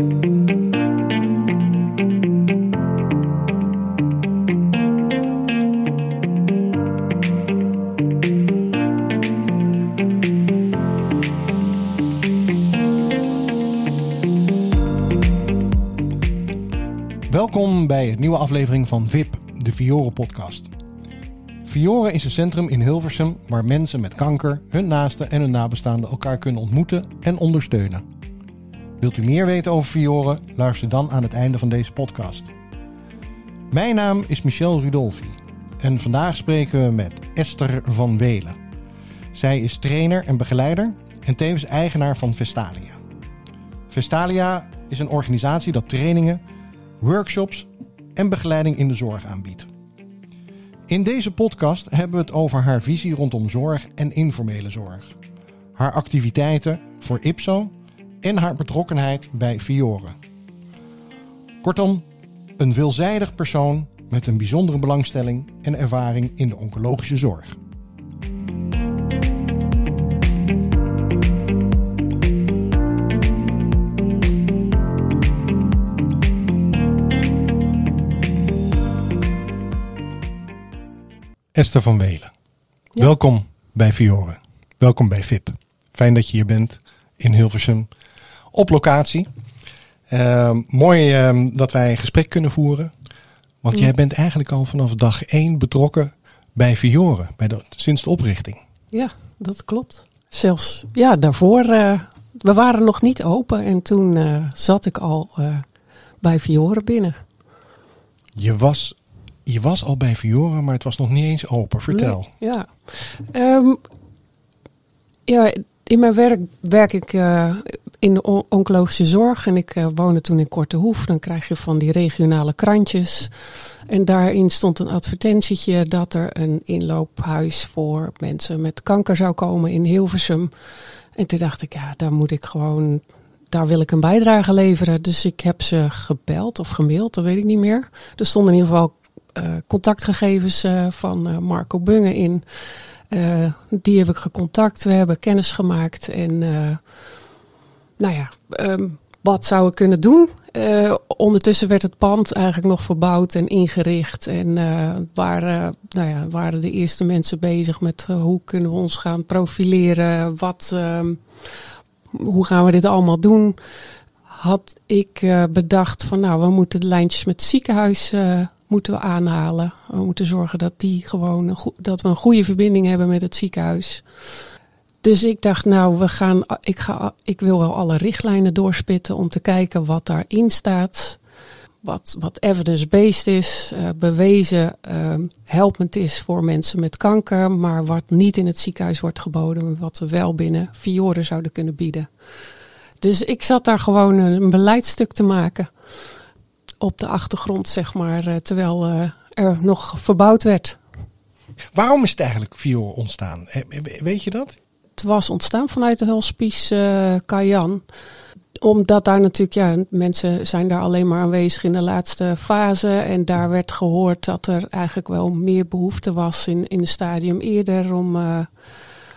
Welkom bij een nieuwe aflevering van VIP, de Vioren podcast. Vioren is een centrum in Hilversum waar mensen met kanker, hun naasten en hun nabestaanden elkaar kunnen ontmoeten en ondersteunen. Wilt u meer weten over Vioren? Luister dan aan het einde van deze podcast. Mijn naam is Michel Rudolfi en vandaag spreken we met Esther van Welen. Zij is trainer en begeleider en tevens eigenaar van Vestalia. Vestalia is een organisatie dat trainingen, workshops en begeleiding in de zorg aanbiedt. In deze podcast hebben we het over haar visie rondom zorg en informele zorg, haar activiteiten voor IPSO en haar betrokkenheid bij Fiore. Kortom, een veelzijdig persoon met een bijzondere belangstelling en ervaring in de oncologische zorg. Esther van Welen. Ja. Welkom bij Fiore. Welkom bij VIP. Fijn dat je hier bent in Hilversum op locatie. Ehm, mooi ehm, dat wij een gesprek kunnen voeren. Want Ja. jij bent eigenlijk al vanaf dag één betrokken bij Fiore, bij de, sinds de oprichting. Ja, dat klopt. Zelfs, ja, daarvoor, eh, we waren nog niet open en toen eh, zat ik al eh, bij Fiore binnen. Je was, je was al bij Fiore, maar het was nog niet eens open. Vertel. Nee, ja. Ehm, ja, in mijn werk werk ik in de on- oncologische zorg en ik eh, woonde toen in Korte Hoef. Dan krijg je van die regionale krantjes. En daarin stond een advertentietje dat er een inloophuis voor mensen met kanker zou komen in Hilversum. En toen dacht ik, ja, daar moet ik gewoon, daar wil ik een bijdrage leveren. Dus ik heb ze gebeld of gemaild, dat weet ik niet meer. Er stonden in ieder geval eh, contactgegevens eh, van Marco Bunge in. Die heb ik gecontact, we hebben kennis gemaakt. En nou ja, ehm, wat zou ik kunnen doen? Eh, ondertussen werd het pand eigenlijk nog verbouwd en ingericht. En eh, waren, nou ja, waren de eerste mensen bezig met eh, hoe kunnen we ons gaan profileren? Wat, ehm, hoe gaan we dit allemaal doen? Had ik bedacht van nou, we moeten de lijntjes met het ziekenhuis moeten we aanhalen. We moeten zorgen dat, die gewoon dat we een goede verbinding hebben met het ziekenhuis. Dus ik dacht, nou, we gaan, ik, ga, ik wil wel alle richtlijnen doorspitten om te kijken wat daarin staat. Wat, wat evidence-based is, eh, bewezen, eh, helpend is voor mensen met kanker. Maar wat niet in het ziekenhuis wordt geboden, maar wat we wel binnen Fiore zouden kunnen bieden. Dus ik zat daar gewoon een beleidstuk te maken. Op de achtergrond, zeg maar, eh, terwijl eh, er nog verbouwd werd. Waarom is het eigenlijk Fiore ontstaan? Weet je dat? Het was ontstaan vanuit de Hulspies eh Kajan. Omdat daar natuurlijk, ja, mensen zijn daar alleen maar aanwezig in de laatste fase. En daar werd gehoord dat er eigenlijk wel meer behoefte was in, in het stadium eerder om eh,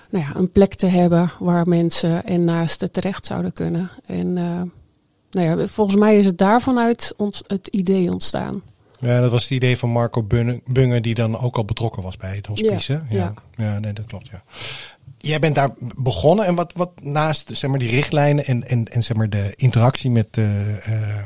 nou ja, een plek te hebben waar mensen en naasten terecht zouden kunnen. En eh, nou ja, volgens mij is het daarvan uit ons, het idee ontstaan. Ja, dat was het idee van Marco Bunge, die dan ook al betrokken was bij het hospice. Ja. ja. ja, nee, dat klopt. Ja. Jij bent daar begonnen en wat, wat naast zeg maar, die richtlijnen en, en, en zeg maar, de interactie met eh, eh,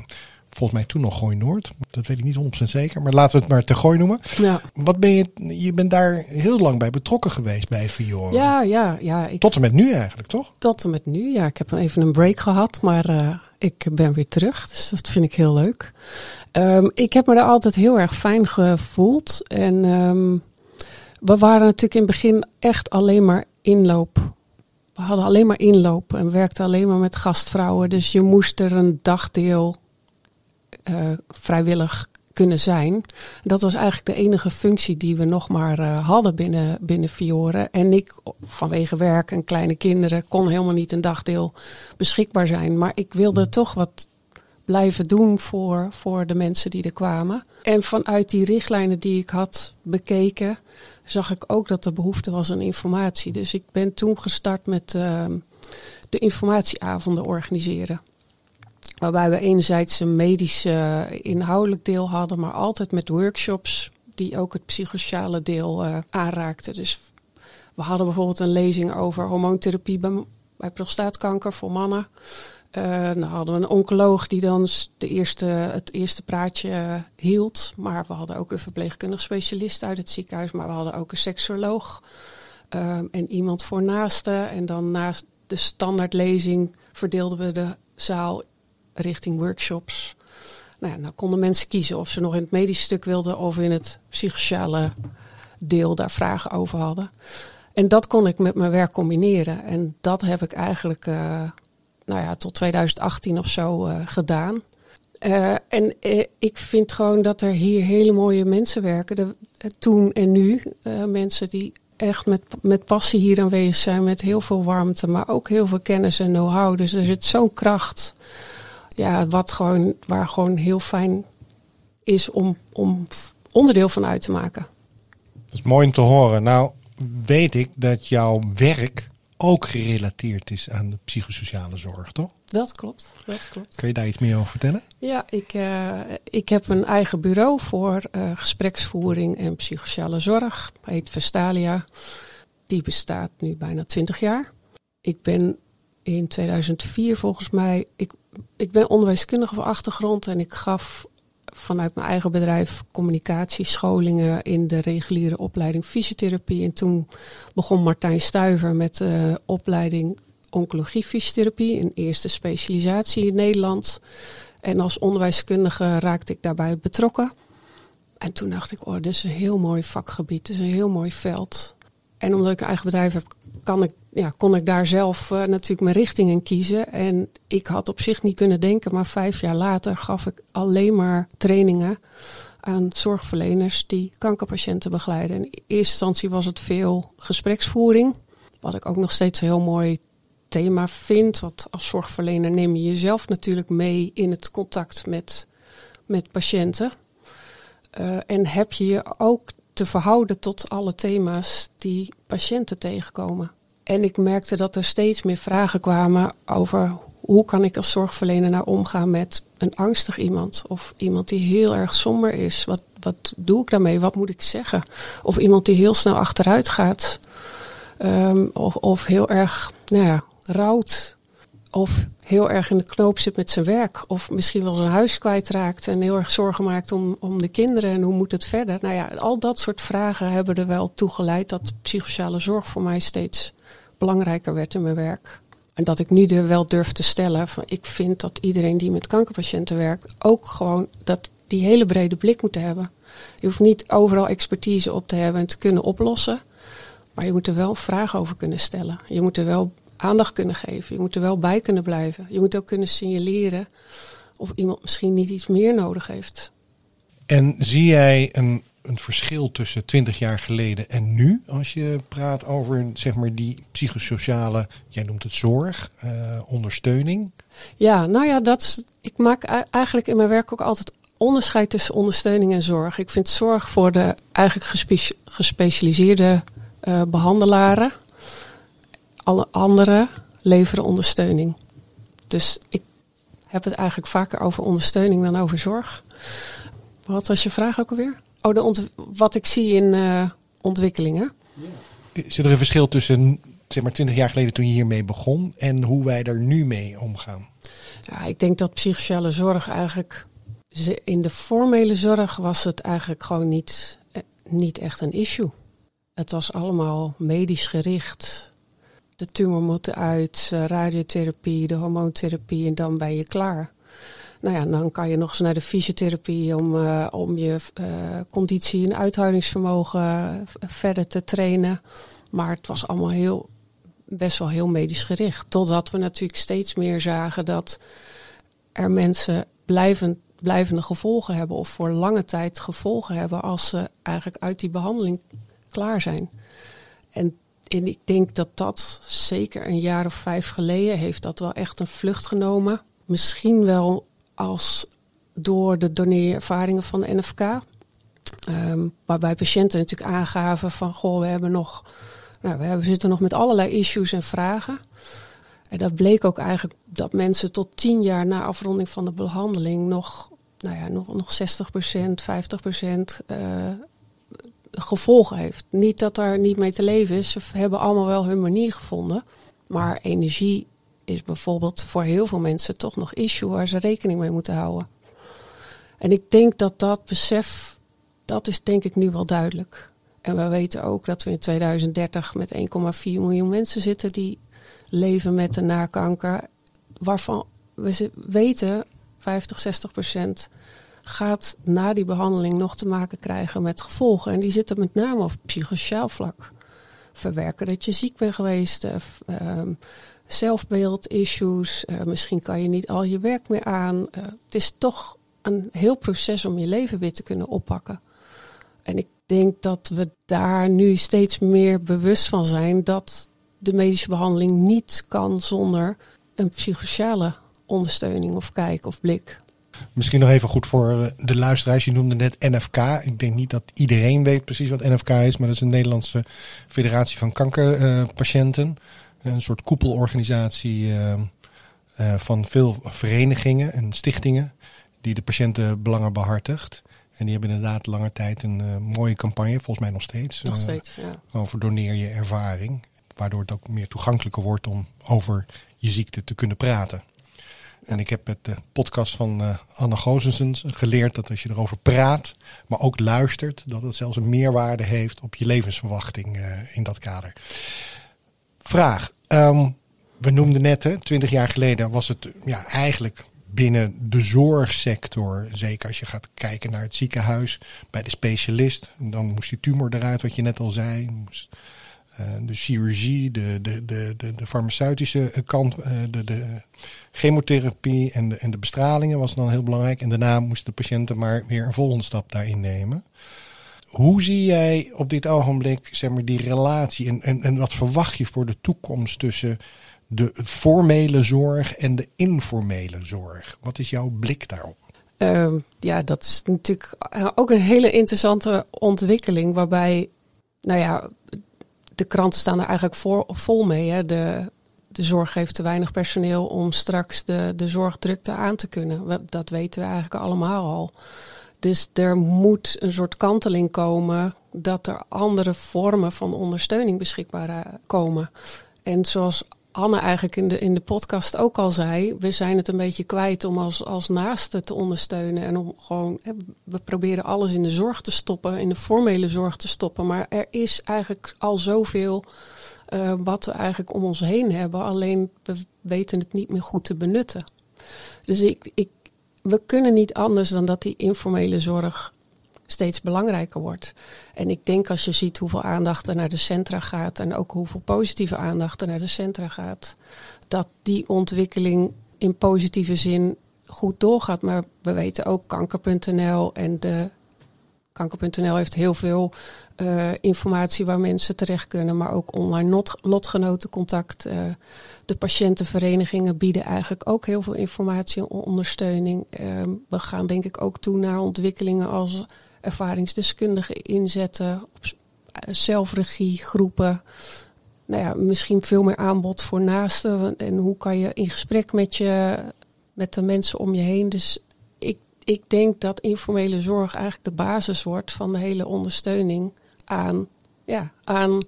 volgens mij toen nog Gooi Noord. Dat weet ik niet 100% zeker, maar laten we het maar te Gooi noemen. Ja, Wat ben je, je bent daar heel lang bij betrokken geweest bij Fiore. ja, ja, ja ik Tot en met nu eigenlijk, toch? Tot en met nu. Ja, ik heb even een break gehad, maar eh, ik ben weer terug. Dus dat vind ik heel leuk. Ehm, ik heb me daar altijd heel erg fijn gevoeld. En ehm, we waren natuurlijk in het begin echt alleen maar inloop. We hadden alleen maar inloop en werkten alleen maar met gastvrouwen. Dus je moest er een dagdeel eh, vrijwillig kunnen zijn. Dat was eigenlijk de enige functie die we nog maar eh, hadden binnen, binnen Fiore. En ik, vanwege werk en kleine kinderen, kon helemaal niet een dagdeel beschikbaar zijn. Maar ik wilde toch wat blijven doen voor, voor de mensen die er kwamen. En vanuit die richtlijnen die ik had bekeken, zag ik ook dat er behoefte was aan informatie. Dus ik ben toen gestart met ehm, de informatieavonden organiseren. Waarbij we enerzijds een medisch inhoudelijk deel hadden, maar altijd met workshops die ook het psychosociale deel uh, aanraakten. Dus we hadden bijvoorbeeld een lezing over hormoontherapie bij, bij prostaatkanker voor mannen. Uh, dan hadden we een oncoloog die dan de eerste, het eerste praatje uh, hield. Maar we hadden ook een verpleegkundig specialist uit het ziekenhuis. Maar we hadden ook een seksoloog uh, en iemand voor naasten. En dan na de standaardlezing verdeelden we de zaal richting workshops. Nou ja, dan konden mensen kiezen of ze nog in het medisch stuk wilden of in het psychosociale deel daar vragen over hadden. En dat kon ik met mijn werk combineren. En dat heb ik eigenlijk uh, nou ja, tot 2018 of zo uh, gedaan. Uh, en ik vind gewoon dat er hier hele mooie mensen werken. De, toen en nu. mensen die echt met, met passie hier aanwezig zijn. Met heel veel warmte. Maar ook heel veel kennis en know-how. Dus er zit zo'n kracht ja, wat gewoon, waar gewoon heel fijn is om, om onderdeel van uit te maken. Dat is mooi om te horen. Nou, weet ik dat jouw werk ook gerelateerd is aan de psychosociale zorg, toch? Dat klopt, dat klopt. Kun je daar iets meer over vertellen? Ja, ik, uh, ik heb een eigen bureau voor uh, gespreksvoering en psychosociale zorg. Heet Vestalia. Die bestaat nu bijna 20 jaar. Ik ben in 2004 volgens mij, ik ik ben onderwijskundige van achtergrond en ik gaf vanuit mijn eigen bedrijf communicatiescholingen in de reguliere opleiding fysiotherapie. En toen begon Martijn Stuiver met de opleiding oncologie fysiotherapie, een eerste specialisatie in Nederland. En als onderwijskundige raakte ik daarbij betrokken. En toen dacht ik, oh, dit is een heel mooi vakgebied, dit is een heel mooi veld. En omdat ik een eigen bedrijf heb, kan ik ja, kon ik daar zelf uh, natuurlijk mijn richting in kiezen. En ik had op zich niet kunnen denken, maar vijf jaar later gaf ik alleen maar trainingen aan zorgverleners die kankerpatiënten begeleiden. In eerste instantie was het veel gespreksvoering, wat ik ook nog steeds een heel mooi thema vind. Want als zorgverlener neem je jezelf natuurlijk mee in het contact met, met patiënten. Uh, en heb je je ook te verhouden tot alle thema's die patiënten tegenkomen. En ik merkte dat er steeds meer vragen kwamen over hoe kan ik als zorgverlener nou omgaan met een angstig iemand of iemand die heel erg somber is. Wat, wat doe ik daarmee? Wat moet ik zeggen? Of iemand die heel snel achteruit gaat um, of, of heel erg nou ja, rouwt of heel erg in de knoop zit met zijn werk. Of misschien wel zijn huis kwijtraakt en heel erg zorgen maakt om, om de kinderen en hoe moet het verder. Nou ja, al dat soort vragen hebben er wel toe geleid dat psychosociale zorg voor mij steeds belangrijker werd in mijn werk. En dat ik nu er wel durf te stellen van ik vind dat iedereen die met kankerpatiënten werkt ook gewoon dat die hele brede blik moet hebben. Je hoeft niet overal expertise op te hebben en te kunnen oplossen. Maar je moet er wel vragen over kunnen stellen. Je moet er wel aandacht kunnen geven. Je moet er wel bij kunnen blijven. Je moet ook kunnen signaleren of iemand misschien niet iets meer nodig heeft. En zie jij een een verschil tussen 20 jaar geleden en nu? Als je praat over zeg maar, die psychosociale, jij noemt het zorg, uh, ondersteuning. Ja, nou ja, dat, ik maak eigenlijk in mijn werk ook altijd onderscheid tussen ondersteuning en zorg. Ik vind zorg voor de eigenlijk gespe gespecialiseerde uh, behandelaren. Alle anderen leveren ondersteuning. Dus ik heb het eigenlijk vaker over ondersteuning dan over zorg. Wat was je vraag ook alweer? Oh, de wat ik zie in uh, ontwikkelingen. Is er een verschil tussen zeg maar 20 jaar geleden toen je hiermee begon en hoe wij er nu mee omgaan? Ja, ik denk dat psychosociale zorg eigenlijk in de formele zorg was het eigenlijk gewoon niet, eh, niet echt een issue. Het was allemaal medisch gericht. De tumor moet uit, eh, radiotherapie, de hormoontherapie en dan ben je klaar. Nou ja, dan kan je nog eens naar de fysiotherapie om, uh, om je uh, conditie en uithoudingsvermogen verder te trainen. Maar het was allemaal heel, best wel heel medisch gericht. Totdat we natuurlijk steeds meer zagen dat er mensen blijvend, blijvende gevolgen hebben of voor lange tijd gevolgen hebben als ze eigenlijk uit die behandeling klaar zijn. En, en ik denk dat dat zeker een jaar of vijf geleden heeft dat wel echt een vlucht genomen. Misschien wel als door de doneerervaringen van de NFK. Um, waarbij patiënten natuurlijk aangaven van goh, we hebben nog, nou, we, hebben, zitten nog met allerlei issues en vragen. En dat bleek ook eigenlijk dat mensen tot tien jaar na afronding van de behandeling nog, nou ja, nog, nog 60%, 50% uh, gevolgen heeft. Niet dat er niet mee te leven is, ze hebben allemaal wel hun manier gevonden. Maar energie is bijvoorbeeld voor heel veel mensen toch nog issue waar ze rekening mee moeten houden. En ik denk dat dat besef, dat is denk ik nu wel duidelijk. En we weten ook dat we in 2030 met 1,4 miljoen mensen zitten die leven met een nakanker. Waarvan we weten 50, 60 procent gaat na die behandeling nog te maken krijgen met gevolgen. En die zitten met name op psychosociaal vlak. Verwerken dat je ziek bent geweest, uh, zelfbeeld, issues. Uh, misschien kan je niet al je werk meer aan. Uh, het is toch een heel proces om je leven weer te kunnen oppakken. En ik denk dat we daar nu steeds meer bewust van zijn dat de medische behandeling niet kan zonder een psychosociale ondersteuning of kijk of blik. Misschien nog even goed voor eh, de luisteraars. Je noemde net NFK. Ik denk niet dat iedereen weet precies wat NFK is, maar dat is een Nederlandse federatie van kankerpatiënten. een soort koepelorganisatie uh, van veel verenigingen en stichtingen die de patiëntenbelangen behartigt. En die hebben inderdaad lange tijd een uh, mooie campagne, volgens mij nog steeds. Nog steeds, ja. Over doneer je ervaring. Waardoor het ook meer toegankelijker wordt om over je ziekte te kunnen praten. En ik heb met de podcast van uh, Anne Gozensen geleerd dat als je erover praat, maar ook luistert, dat het zelfs een meerwaarde heeft op je levensverwachting uh, in dat kader. Vraag. Um, we noemden net, hè, 20 jaar geleden was het ja, eigenlijk binnen de zorgsector, zeker als je gaat kijken naar het ziekenhuis, bij de specialist, dan moest die tumor eruit, wat je net al zei. Moest, de chirurgie, de, de, de, de, farmaceutische kant, uh, de, de chemotherapie en de, en de bestralingen was dan heel belangrijk. En daarna moesten de patiënten maar weer een volgende stap daarin nemen. Hoe zie jij op dit ogenblik zeg maar, die relatie en, en, en wat verwacht je voor de toekomst tussen de formele zorg en de informele zorg? Wat is jouw blik daarop? Uh, ja, dat is natuurlijk ook een hele interessante ontwikkeling. Waarbij, nou ja, de kranten staan er eigenlijk voor, vol mee. Hè. De, de zorg heeft te weinig personeel om straks de, de zorgdrukte aan te kunnen. Dat weten we eigenlijk allemaal al. Dus er moet een soort kanteling komen dat er andere vormen van ondersteuning beschikbaar eh, komen. En zoals Anne eigenlijk in de, in de podcast ook al zei, we zijn het een beetje kwijt om als, als naaste te ondersteunen. En om gewoon, we proberen alles in de zorg te stoppen, in de formele zorg te stoppen. Maar er is eigenlijk al zoveel uh, wat we eigenlijk om ons heen hebben. Alleen we weten het niet meer goed te benutten. Dus ik, ik, we kunnen niet anders dan dat die informele zorg steeds belangrijker wordt. En ik denk als je ziet hoeveel aandacht er naar de centra gaat en ook hoeveel positieve aandacht er naar de centra gaat, dat die ontwikkeling in positieve zin goed doorgaat. Maar we weten ook kanker.nl en de Kanker.nl heeft heel veel uh, informatie waar mensen terecht kunnen, maar ook online not, lotgenotencontact. Uh, de patiëntenverenigingen bieden eigenlijk ook heel veel informatie en ondersteuning. Uh, we gaan denk ik ook toe naar ontwikkelingen als ervaringsdeskundigen inzetten, op eh, zelfregiegroepen. Nou ja, misschien veel meer aanbod voor naasten. En hoe kan je in gesprek met je, met de mensen om je heen. Dus ik, ik denk dat informele zorg eigenlijk de basis wordt van de hele ondersteuning aan, ja, aan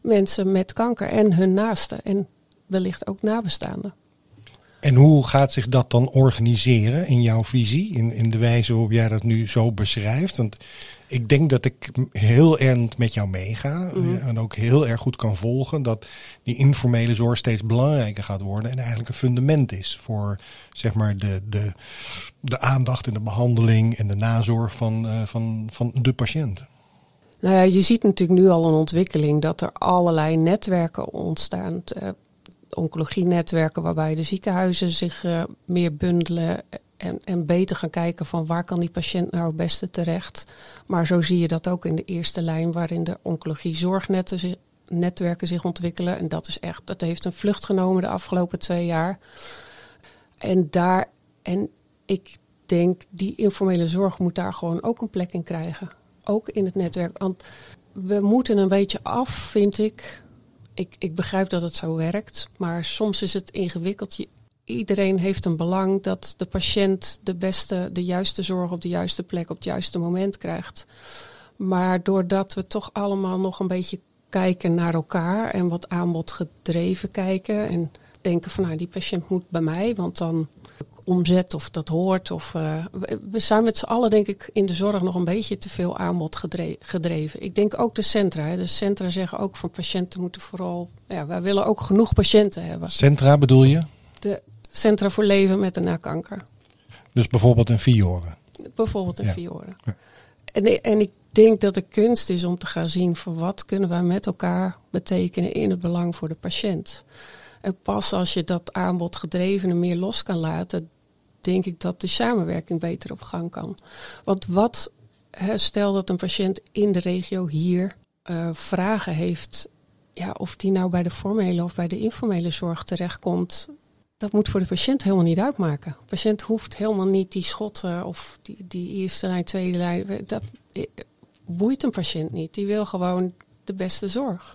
mensen met kanker en hun naasten. En wellicht ook nabestaanden. En hoe gaat zich dat dan organiseren in jouw visie, in, in de wijze waarop jij dat nu zo beschrijft? Want ik denk dat ik heel erg met jou meega mm en ook heel erg goed kan volgen dat die informele zorg steeds belangrijker gaat worden en eigenlijk een fundament is voor zeg maar de, de, de aandacht en de behandeling en de nazorg van, uh, van, van de patiënt. Nou ja, je ziet natuurlijk nu al een ontwikkeling dat er allerlei netwerken ontstaan. Uh, oncologienetwerken waarbij de ziekenhuizen zich uh, meer bundelen en, en beter gaan kijken van waar kan die patiënt nou het beste terecht. Maar zo zie je dat ook in de eerste lijn waarin de oncologie zorgnetten netwerken zich ontwikkelen. En dat is echt, dat heeft een vlucht genomen de afgelopen twee jaar. En daar, en ik denk, die informele zorg moet daar gewoon ook een plek in krijgen. Ook in het netwerk. Want we moeten een beetje af, vind ik, ik, ik begrijp dat het zo werkt, maar soms is het ingewikkeld. Iedereen heeft een belang dat de patiënt de beste, de juiste zorg op de juiste plek op het juiste moment krijgt. Maar doordat we toch allemaal nog een beetje kijken naar elkaar en wat aanbod gedreven kijken en denken van nou die patiënt moet bij mij, want dan omzet of dat hoort. Of, uh, we zijn met z'n allen denk ik in de zorg nog een beetje te veel aanbod gedreven. Ik denk ook de centra. Hè. De centra zeggen ook van patiënten moeten vooral, ja, wij willen ook genoeg patiënten hebben. Centra bedoel je? De centra voor leven met en na kanker. Dus bijvoorbeeld een Fioren? Bijvoorbeeld ja. Fioren. Ja. En, en ik denk dat de kunst is om te gaan zien van wat kunnen wij met elkaar betekenen in het belang voor de patiënt. En pas als je dat aanbod gedreven meer los kan laten, denk ik dat de samenwerking beter op gang kan. Want wat, stel dat een patiënt in de regio hier uh, vragen heeft, ja, of die nou bij de formele of bij de informele zorg terechtkomt, dat moet voor de patiënt helemaal niet uitmaken. De patiënt hoeft helemaal niet die schotten of die, die eerste lijn, tweede lijn. Dat eh, boeit een patiënt niet. Die wil gewoon de beste zorg.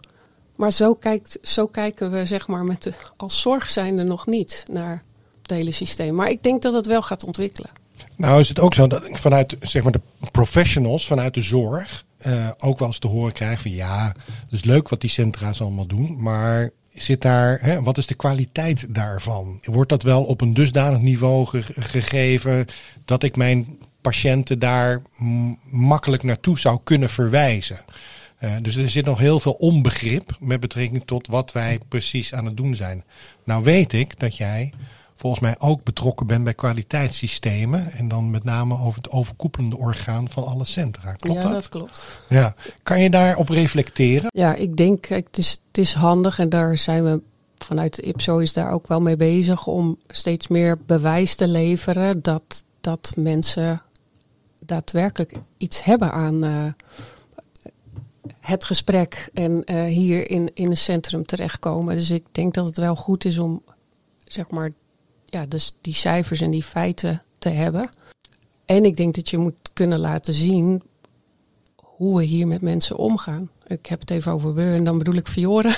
Maar zo, kijkt, zo kijken we zeg maar met de, als zorg zijnde nog niet naar het hele systeem. Maar ik denk dat het wel gaat ontwikkelen. Nou is het ook zo dat ik vanuit zeg maar, de professionals, vanuit de zorg, uh, ook wel eens te horen krijg van ja, is leuk wat die centra's allemaal doen, maar zit daar, hè, wat is de kwaliteit daarvan? Wordt dat wel op een dusdanig niveau gegeven dat ik mijn patiënten daar makkelijk naartoe zou kunnen verwijzen? Uh, dus er zit nog heel veel onbegrip met betrekking tot wat wij precies aan het doen zijn. Nou weet ik dat jij volgens mij ook betrokken bent bij kwaliteitssystemen. En dan met name over het overkoepelende orgaan van alle centra. Klopt ja, dat? dat klopt. Ja. Kan je daarop reflecteren? Ja, ik denk het is, het is handig en daar zijn we vanuit IPSO is daar ook wel mee bezig om steeds meer bewijs te leveren dat, dat mensen daadwerkelijk iets hebben aan uh, het gesprek en uh, hier in, in een centrum terechtkomen. Dus ik denk dat het wel goed is om zeg maar ja, dus die cijfers en die feiten te hebben. En ik denk dat je moet kunnen laten zien hoe we hier met mensen omgaan. Ik heb het even over we en dan bedoel ik Fiore.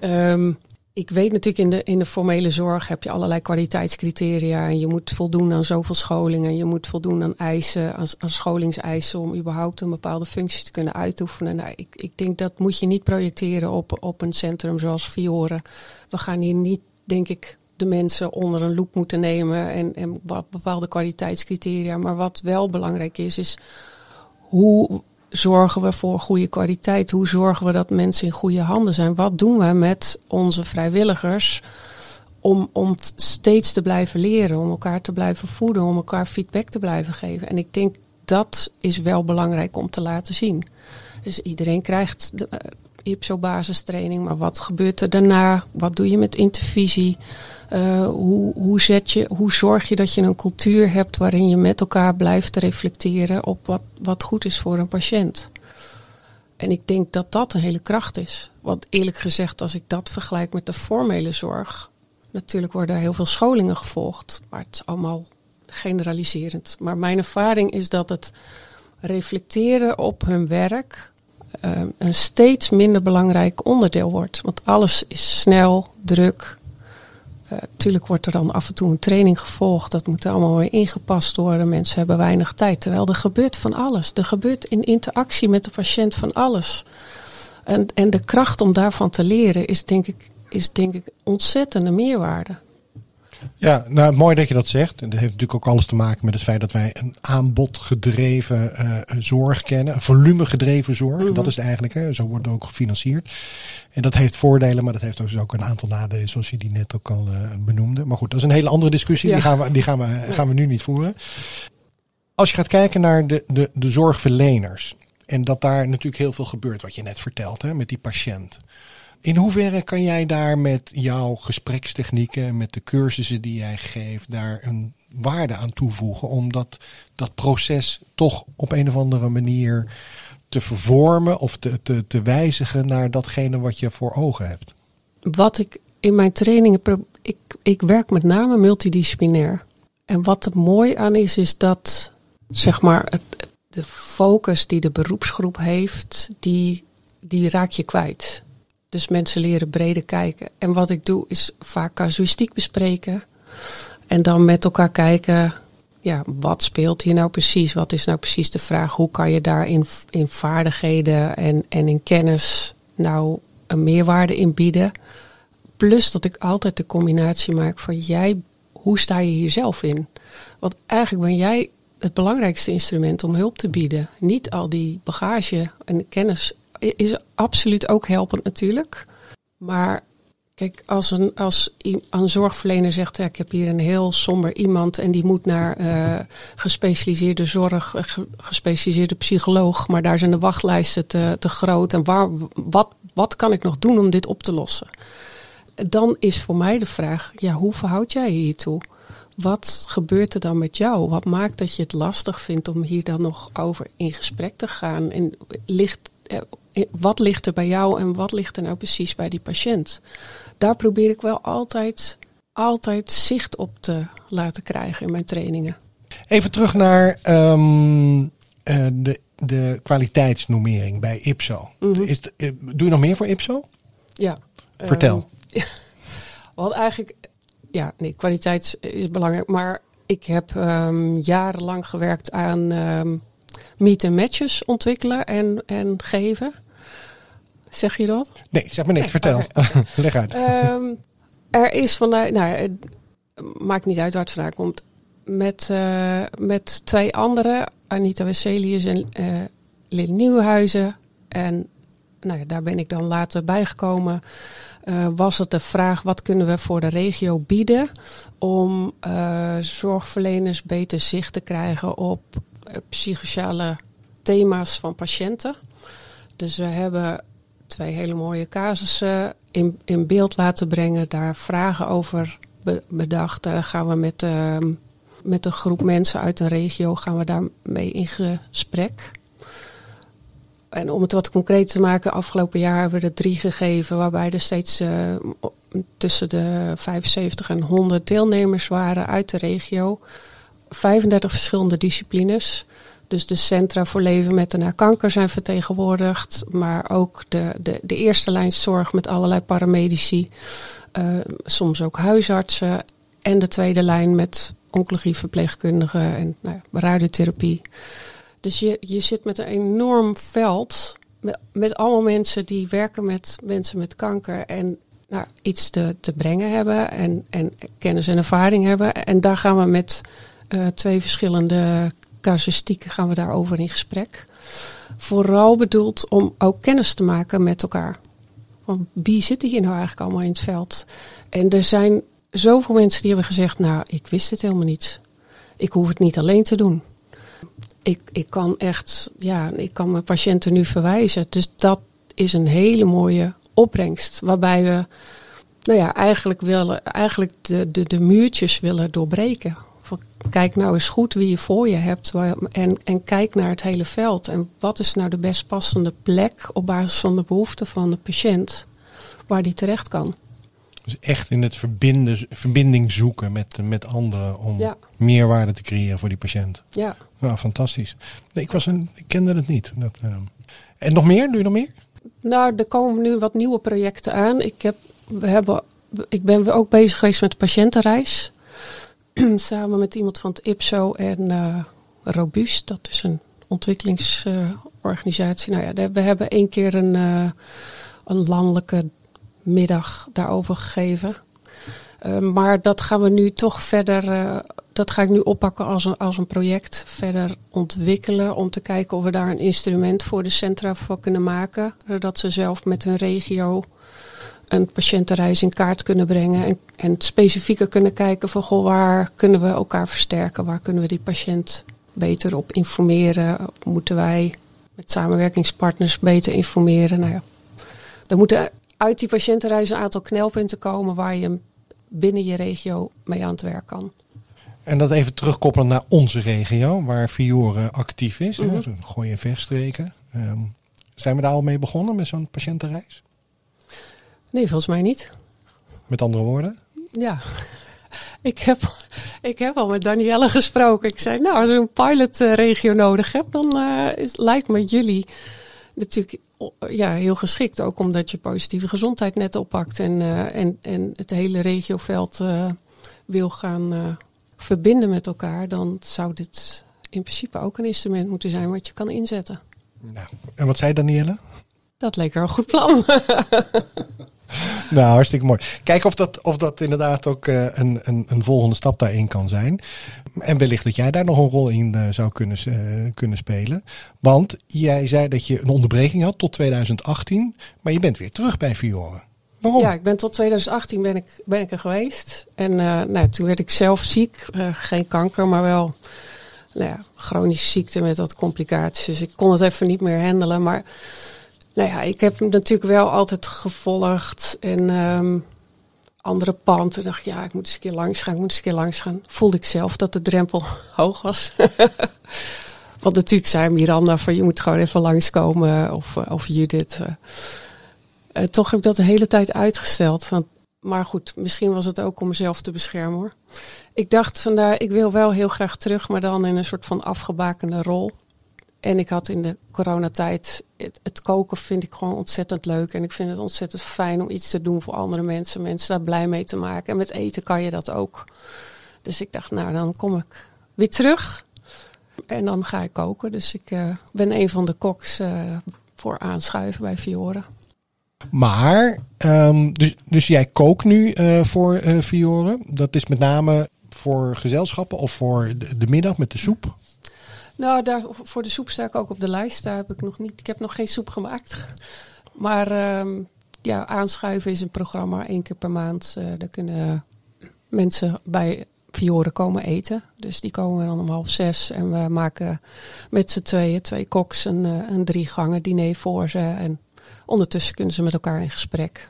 um, ik weet natuurlijk in de, in de formele zorg heb je allerlei kwaliteitscriteria. En je moet voldoen aan zoveel scholingen. Je moet voldoen aan eisen, aan, aan scholingseisen om überhaupt een bepaalde functie te kunnen uitoefenen. Nou, ik, ik denk dat moet je niet projecteren op, op een centrum zoals Fiore. We gaan hier niet, denk ik, de mensen onder een loep moeten nemen en, en bepaalde kwaliteitscriteria. Maar wat wel belangrijk is, is hoe zorgen we voor goede kwaliteit? Hoe zorgen we dat mensen in goede handen zijn? Wat doen we met onze vrijwilligers om, om steeds te blijven leren, om elkaar te blijven voeden, om elkaar feedback te blijven geven? En ik denk dat is wel belangrijk om te laten zien. Dus iedereen krijgt de uh, IPSO-basistraining, maar wat gebeurt er daarna? Wat doe je met intervisie? Uh, hoe, hoe, zet je, hoe zorg je dat je een cultuur hebt waarin je met elkaar blijft reflecteren op wat, wat goed is voor een patiënt? En ik denk dat dat een hele kracht is. Want eerlijk gezegd, als ik dat vergelijk met de formele zorg, natuurlijk worden er heel veel scholingen gevolgd, maar het is allemaal generaliserend. Maar mijn ervaring is dat het reflecteren op hun werk uh, een steeds minder belangrijk onderdeel wordt. Want alles is snel, druk, Natuurlijk eh, wordt er dan af en toe een training gevolgd. Dat moet allemaal weer ingepast worden. Mensen hebben weinig tijd. Terwijl er gebeurt van alles. Er gebeurt in interactie met de patiënt van alles. En, en de kracht om daarvan te leren is denk ik, is denk ik ontzettende meerwaarde. Ja, nou mooi dat je dat zegt. Dat heeft natuurlijk ook alles te maken met het feit dat wij een aanbodgedreven uh, zorg kennen. Een volumegedreven zorg. Mhm. Dat is het eigenlijk. Hè. Zo wordt het ook gefinancierd. En dat heeft voordelen, maar dat heeft dus ook een aantal nadelen, zoals je die net ook al uh, benoemde. Maar goed, dat is een hele andere discussie. Die, gaan we, die gaan, we, gaan we nu niet voeren. Als je gaat kijken naar de, de, de zorgverleners. En dat daar natuurlijk heel veel gebeurt, wat je net vertelt, hè, met die patiënt. In hoeverre kan jij daar met jouw gesprekstechnieken, met de cursussen die jij geeft, daar een waarde aan toevoegen om dat, dat proces toch op een of andere manier te vervormen of te, te, te wijzigen naar datgene wat je voor ogen hebt? Wat ik in mijn trainingen, ik, ik werk met name multidisciplinair. En wat er mooi aan is, is dat zeg maar het, de focus die de beroepsgroep heeft, die, die raak je kwijt. Dus mensen leren breder kijken. En wat ik doe is vaak casuïstiek bespreken. En dan met elkaar kijken, ja, wat speelt hier nou precies? Wat is nou precies de vraag? Hoe kan je daar in, in vaardigheden en, en in kennis nou een meerwaarde in bieden? Plus dat ik altijd de combinatie maak van jij, hoe sta je hier zelf in? Want eigenlijk ben jij het belangrijkste instrument om hulp te bieden. Niet al die bagage en kennis is absoluut ook helpend natuurlijk. Maar kijk, als een, als een zorgverlener zegt, ik heb hier een heel somber iemand en die moet naar uh, gespecialiseerde zorg, gespecialiseerde psycholoog, maar daar zijn de wachtlijsten te, te groot. En waar, wat, wat kan ik nog doen om dit op te lossen? Dan is voor mij de vraag, ja, hoe verhoud jij je hiertoe? Wat gebeurt er dan met jou? Wat maakt dat je het lastig vindt om hier dan nog over in gesprek te gaan? En ligt, eh, wat ligt er bij jou en wat ligt er nou precies bij die patiënt? Daar probeer ik wel altijd, altijd zicht op te laten krijgen in mijn trainingen. Even terug naar um, uh, de, de kwaliteitsnormering bij IPSO. Mm Is uh, doe je nog meer voor IPSO? Ja. Vertel. Um, Want eigenlijk, ja, nee, kwaliteit is belangrijk. Maar ik heb um, jarenlang gewerkt aan meet and matches ontwikkelen en, en geven. Zeg je dat? Nee, zeg maar niks. Vertel. Okay. Leg uit. Um, er is vanuit, nou, het maakt niet uit waar het vandaan komt. Met, uh, met twee anderen, Anita Wesselius en uh, Lynn Nieuwhuizen. En nou ja, daar ben ik dan later bijgekomen. Uh, was het de vraag wat kunnen we voor de regio bieden om uh, zorgverleners beter zicht te krijgen op psychosociale thema's van patiënten. Dus we hebben twee hele mooie casussen in, in beeld laten brengen, daar vragen over be bedacht. Daar gaan we met, ehm, met een groep mensen uit een regio gaan we daarmee in gesprek. En om het wat concreet te maken, afgelopen jaar hebben we er drie gegeven, waarbij er steeds uh, tussen de 75 en 100 deelnemers waren uit de regio. 35 verschillende disciplines. Dus de centra voor leven met en na kanker zijn vertegenwoordigd, maar ook de, de, de eerste lijn zorg met allerlei paramedici, uh, soms ook huisartsen en de tweede lijn met oncologie verpleegkundigen en nou ja, radiotherapie. Dus je, je zit met een enorm veld met, met allemaal mensen die werken met mensen met kanker en nou, iets te, te brengen hebben en, en kennis en ervaring hebben. En daar gaan we met uh, twee verschillende casuïstieken gaan we daarover in gesprek. Vooral bedoeld om ook kennis te maken met elkaar. Want wie zitten hier nou eigenlijk allemaal in het veld? En er zijn zoveel mensen die hebben gezegd, nou, ik wist het helemaal niet. Ik hoef het niet alleen te doen ik, ik kan echt, ja, ik kan mijn patiënten nu verwijzen. Dus dat is een hele mooie opbrengst. Waarbij we, nou ja, eigenlijk willen, eigenlijk de, de, de muurtjes willen doorbreken. Kijk nou eens goed wie je voor je hebt. En, en kijk naar het hele veld. En wat is nou de best passende plek op basis van de behoeften van de patiënt waar die terecht kan. Dus echt in het verbinden, verbinding zoeken met, met anderen om meerwaarde te creëren voor die patiënt. Ja. Nou, fantastisch. Nee, ik, was een, ik kende het niet. Dat, uh... En nog meer? Doe je nog meer? Nou, er komen nu wat nieuwe projecten aan. Ik, heb, we hebben, ik ben ook bezig geweest met de patiëntenreis. Samen met iemand van het IPSO en uh, Robust. Dat is een ontwikkelingsorganisatie. Nou ja, we hebben één keer een, uh, een landelijke middag daarover gegeven. Uh, maar dat gaan we nu toch verder, dat ga ik nu oppakken als een, als een project verder ontwikkelen. Om te kijken of we daar een instrument voor de centra voor kunnen maken. Zodat ze zelf met hun regio een patiëntenreis in kaart kunnen brengen. En, en specifieker kunnen kijken van goh, waar kunnen we elkaar versterken? Waar kunnen we die patiënt beter op informeren? Moeten wij met samenwerkingspartners beter informeren? Nou ja, er moeten uit die patiëntenreis een aantal knelpunten komen waar je binnen je regio mee aan het werk kan. En dat even terugkoppelen naar onze regio, waar Fiore actief is. Mm -hmm. Gooi en verstreken. Um, zijn we daar al mee begonnen met zo'n patiëntenreis? Nee, volgens mij niet. Met andere woorden? Ja, ik heb, ik heb al met Danielle gesproken. Ik zei, nou, als je een pilotregio nodig hebt, dan uh, is, lijkt me jullie natuurlijk ja, heel geschikt. Ook omdat je positieve gezondheid net oppakt en, uh, en, en het hele regioveld uh, wil gaan verbinden met elkaar. Dan zou dit in principe ook een instrument moeten zijn wat je kan inzetten. Nou, en wat zei Danielle? Dat leek er een goed plan. nou, hartstikke mooi. Kijk of dat, of dat inderdaad ook uh, een, een, een volgende stap daarin kan zijn. En wellicht dat jij daar nog een rol in uh, zou kunnen, uh, kunnen spelen. Want jij zei dat je een onderbreking had tot 2018. Maar je bent weer terug bij Fiore. Waarom? Ja, ik ben tot 2018 ben ik, ben ik er geweest. En nou, toen werd ik zelf ziek. geen kanker, maar wel nou ja, chronische ziekte met wat complicaties. Dus ik kon het even niet meer handelen. Maar nou ja, ik heb hem natuurlijk wel altijd gevolgd. En um, andere panden. dacht ja, ik moet eens een keer langs gaan. Ik moet eens een keer langs gaan. Voelde ik zelf dat de drempel hoog was. Want natuurlijk zei Miranda van je moet gewoon even langskomen. Of, of Judith. Uh, toch heb ik dat de hele tijd uitgesteld. Maar goed, misschien was het ook om mezelf te beschermen hoor. Ik dacht vandaar, ik wil wel heel graag terug, maar dan in een soort van afgebakende rol. En ik had in de coronatijd, het, koken vind ik gewoon ontzettend leuk. En ik vind het ontzettend fijn om iets te doen voor andere mensen. Mensen daar blij mee te maken. En met eten kan je dat ook. Dus ik dacht, nou dan kom ik weer terug. En dan ga ik koken. Dus ik uh, ben een van de koks uh, voor aanschuiven bij Fiore. Maar, um, dus, dus jij kookt nu uh, voor Fiore. Dat is met name voor gezelschappen of voor de, de middag met de soep? Nou, daar, voor de soep sta ik ook op de lijst. Daar heb ik nog niet. Ik heb nog geen soep gemaakt. Maar um, ja, aanschuiven is een programma één keer per maand. Uh, daar kunnen mensen bij Fiore komen eten. Dus die komen dan om half zes. En we maken met z'n tweeën, twee koks, een, een drie gangen diner voor ze. En ondertussen kunnen ze met elkaar in gesprek.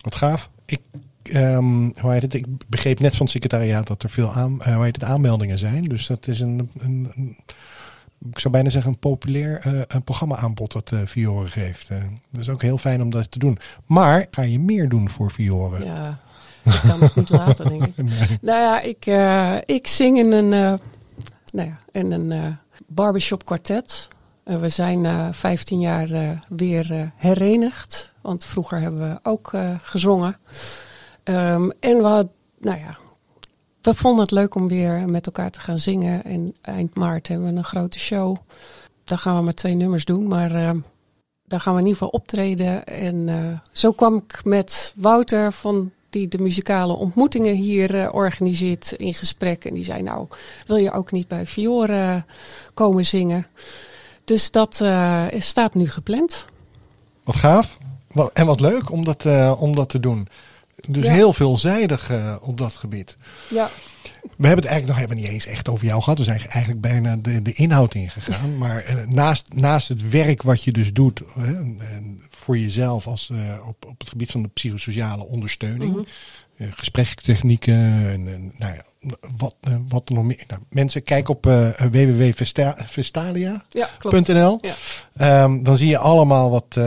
Wat gaaf. Ik Um, hoe heet het? Ik begreep net van het secretariaat dat er veel aan, uh, hoe heet het, aanmeldingen zijn. Dus dat is een, een ik zou bijna zeggen, een populair uh, een programma-aanbod dat uh, Fiore geeft. Uh, dat is ook heel fijn om dat te doen. Maar ga je meer doen voor Fiore? Ja, ik kan het niet laten, denk ik. Nee. Nou ja, ik, ik zing in een, nou ja, in een barbershop kwartet. we zijn 15 jaar weer herenigd. Want vroeger hebben we ook gezongen. Um, en we had, nou ja, we vonden het leuk om weer met elkaar te gaan zingen. En eind maart hebben we een grote show. Daar gaan we maar twee nummers doen, maar uh, daar gaan we in ieder geval optreden. En uh, zo kwam ik met Wouter van die de muzikale ontmoetingen hier uh, organiseert in gesprek. En die zei, nou, wil je ook niet bij Fiore komen zingen? Dus dat staat nu gepland. Wat gaaf. En wat leuk om dat, om dat te doen. Dus ja. heel veelzijdig uh, op dat gebied. Ja. We hebben het eigenlijk nog helemaal niet eens echt over jou gehad. We zijn eigenlijk bijna de, de inhoud ingegaan. Maar uh, naast, naast het werk wat je dus doet uh, voor jezelf als, op, op het gebied van de psychosociale ondersteuning. Mm -hmm. gesprekstechnieken en, en nou ja, wat, wat er nog meer. Nou, mensen, kijk op www.vestalia.nl. Ja, ja. um, dan zie je allemaal wat,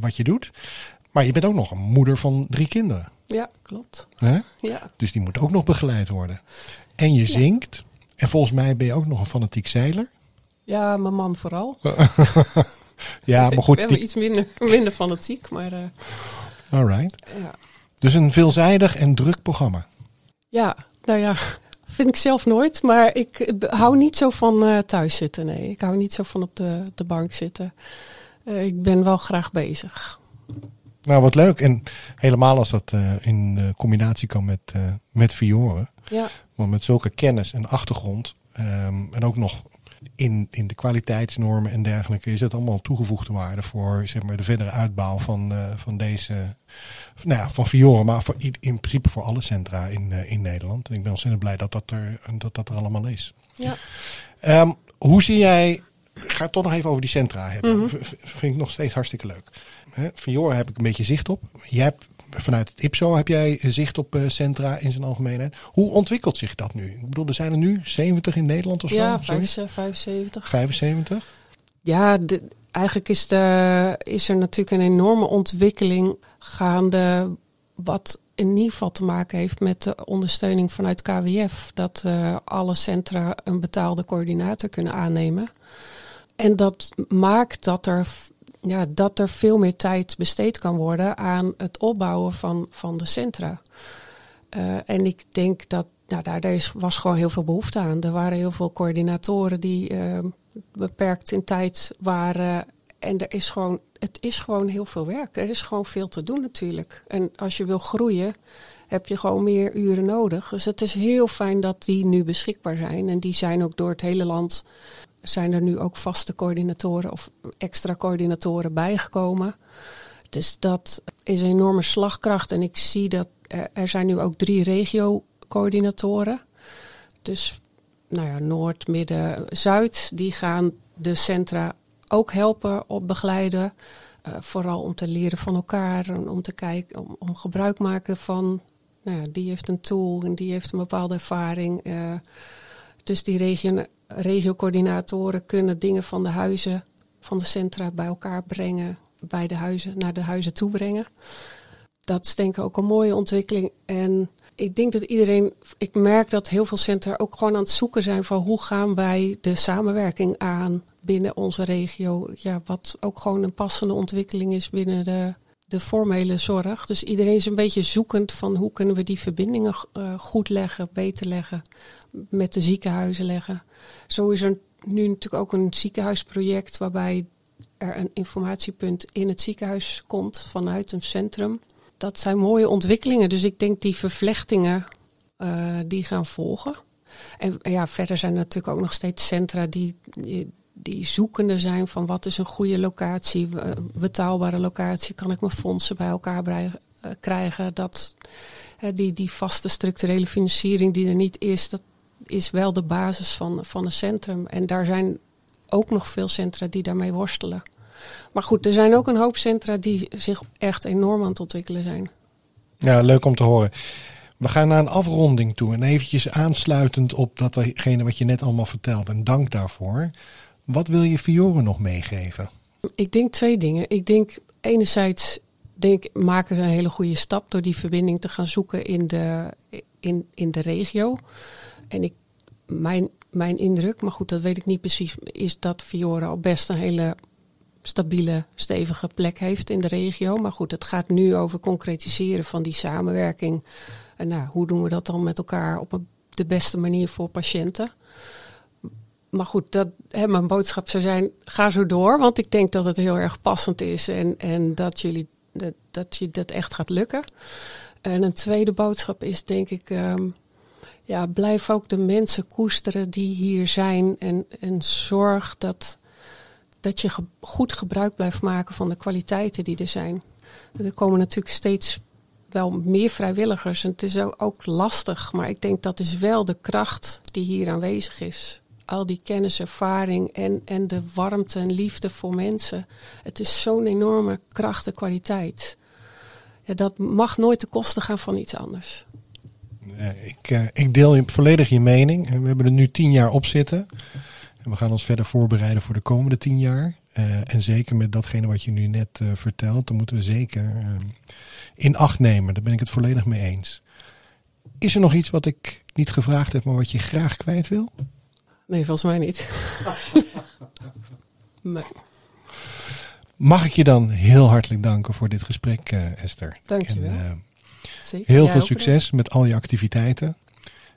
wat je doet. Maar je bent ook nog een moeder van drie kinderen. Ja, klopt. Hè? Ja. Dus die moet ook nog begeleid worden. En je zingt. En volgens mij ben je ook nog een fanatiek zeiler. Ja, mijn man vooral. ja, maar goed. We hebben iets minder, minder fanatiek, maar... Uh, Alright. Ja. Dus een veelzijdig en druk programma. Ja, nou ja, vind ik zelf nooit. Maar ik hou niet zo van uh, thuis zitten, nee. Ik hou niet zo van op de, de bank zitten. Uh, ik ben wel graag bezig. Nou, wat leuk. En helemaal als dat uh, in uh, combinatie kan met, uh, met Fiore. Ja. Want met zulke kennis en achtergrond. Um, en ook nog in, in de kwaliteitsnormen en dergelijke. Is het allemaal toegevoegde waarde voor zeg maar, de verdere uitbouw van, van deze. Nou ja, van Fiore. Maar voor, in principe voor alle centra in, in Nederland. En ik ben ontzettend blij dat dat er, dat dat er allemaal is. Ja. Um, hoe zie jij. Ga het toch nog even over die centra hebben. Mm -hmm. Vind ik nog steeds hartstikke leuk. Fiore heb ik een beetje zicht op. Jij hebt vanuit het IPSO heb jij zicht op uh, centra in zijn algemeenheid. Hoe ontwikkelt zich dat nu? Ik bedoel, er zijn er nu 70 in Nederland of zo? Ja, 75. 75? Ja, de, eigenlijk is, de, is er natuurlijk een enorme ontwikkeling gaande. Wat in ieder geval te maken heeft met de ondersteuning vanuit KWF. Dat uh, alle centra een betaalde coördinator kunnen aannemen. En dat maakt dat er ja, dat er veel meer tijd besteed kan worden aan het opbouwen van, van de centra. Uh, en ik denk dat nou, daar, daar was gewoon heel veel behoefte aan. Er waren heel veel coördinatoren die uh, beperkt in tijd waren. En er is gewoon, het is gewoon heel veel werk. Er is gewoon veel te doen natuurlijk. En als je wil groeien, heb je gewoon meer uren nodig. Dus het is heel fijn dat die nu beschikbaar zijn. En die zijn ook door het hele land. Zijn er nu ook vaste coördinatoren of extra coördinatoren bijgekomen. Dus dat is een enorme slagkracht. En ik zie dat er, zijn nu ook drie regio-coördinatoren. Dus nou ja, Noord, Midden, Zuid. Die gaan de centra ook helpen op begeleiden. Uh, vooral om te leren van elkaar en om te kijken, om, om gebruik maken van nou ja, die heeft een tool en die heeft een bepaalde ervaring. Uh, dus die regio, regiocoördinatoren kunnen dingen van de huizen, van de centra bij elkaar brengen, bij de huizen, naar de huizen toe brengen. Dat is denk ik ook een mooie ontwikkeling. En ik denk dat iedereen, ik merk dat heel veel centra ook gewoon aan het zoeken zijn van hoe gaan wij de samenwerking aan binnen onze regio. Ja, wat ook gewoon een passende ontwikkeling is binnen de de formele zorg. Dus iedereen is een beetje zoekend van hoe kunnen we die verbindingen uh, goed leggen, beter leggen, met de ziekenhuizen leggen. Zo is er nu natuurlijk ook een ziekenhuisproject waarbij er een informatiepunt in het ziekenhuis komt vanuit een centrum. Dat zijn mooie ontwikkelingen, dus ik denk die vervlechtingen uh, die gaan volgen. En ja, verder zijn er natuurlijk ook nog steeds centra die, die die zoekende zijn van wat is een goede locatie, betaalbare locatie, kan ik mijn fondsen bij elkaar eh, krijgen. Dat, die, die vaste structurele financiering die er niet is, dat is wel de basis van, van een centrum. En daar zijn ook nog veel centra die daarmee worstelen. Maar goed, er zijn ook een hoop centra die zich echt enorm aan het ontwikkelen zijn. Ja, leuk om te horen. We gaan naar een afronding toe en eventjes aansluitend op datgene wat je net allemaal vertelt. En dank daarvoor. Wat wil je Fiore nog meegeven? Ik denk twee dingen. Ik denk enerzijds denk, maken we een hele goede stap door die verbinding te gaan zoeken in de, in, in de regio. En ik, mijn, mijn indruk, maar goed, dat weet ik niet precies, is dat Fiore al best een hele stabiele, stevige plek heeft in de regio. Maar goed, het gaat nu over concretiseren van die samenwerking. En nou, hoe doen we dat dan met elkaar op de beste manier voor patiënten? maar goed, dat, hè, mijn boodschap zou zijn, ga zo door. Want ik denk dat het heel erg passend is en, en dat, jullie, dat, je dat echt gaat lukken. En een tweede boodschap is denk ik, um, ja, blijf ook de mensen koesteren die hier zijn. En, en zorg dat, dat je goed gebruik blijft maken van de kwaliteiten die er zijn. er komen natuurlijk steeds wel meer vrijwilligers en het is ook, ook lastig. Maar ik denk dat is wel de kracht die hier aanwezig is al die kennis, ervaring en, en de warmte en liefde voor mensen. Het is zo'n enorme kracht en kwaliteit. Ja, dat mag nooit ten koste gaan van iets anders. Ik, uh, ik deel volledig je mening. We hebben er nu tien jaar op zitten. En we gaan ons verder voorbereiden voor de komende tien jaar. Uh, en zeker met datgene wat je nu net uh, vertelt, dan moeten we zeker in acht nemen. Daar ben ik het volledig mee eens. Is er nog iets wat ik niet gevraagd heb, maar wat je graag kwijt wil? Nee, volgens mij niet. Mag ik je dan heel hartelijk danken voor dit gesprek, uh, Esther. Dank je wel. Heel veel succes met al je activiteiten.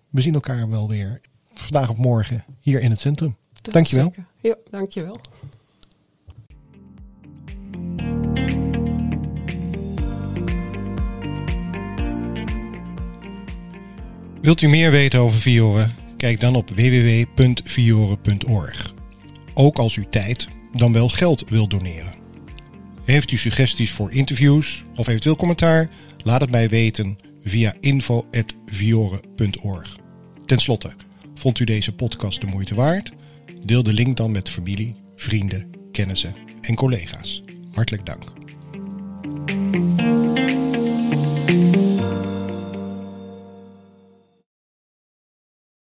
We zien elkaar wel weer vandaag of morgen hier in het centrum. Dat dank je wel. Ja, dank je wel. Wilt u meer weten over Vioren? Kijk dan op www.fiore.org. Ook als u tijd, dan wel geld wilt doneren. Heeft u suggesties voor interviews of eventueel commentaar? Laat het mij weten via info.fiore.org. Ten slotte, vond u deze podcast de moeite waard? Deel de link dan met familie, vrienden, kennissen en collega's. Hartelijk dank.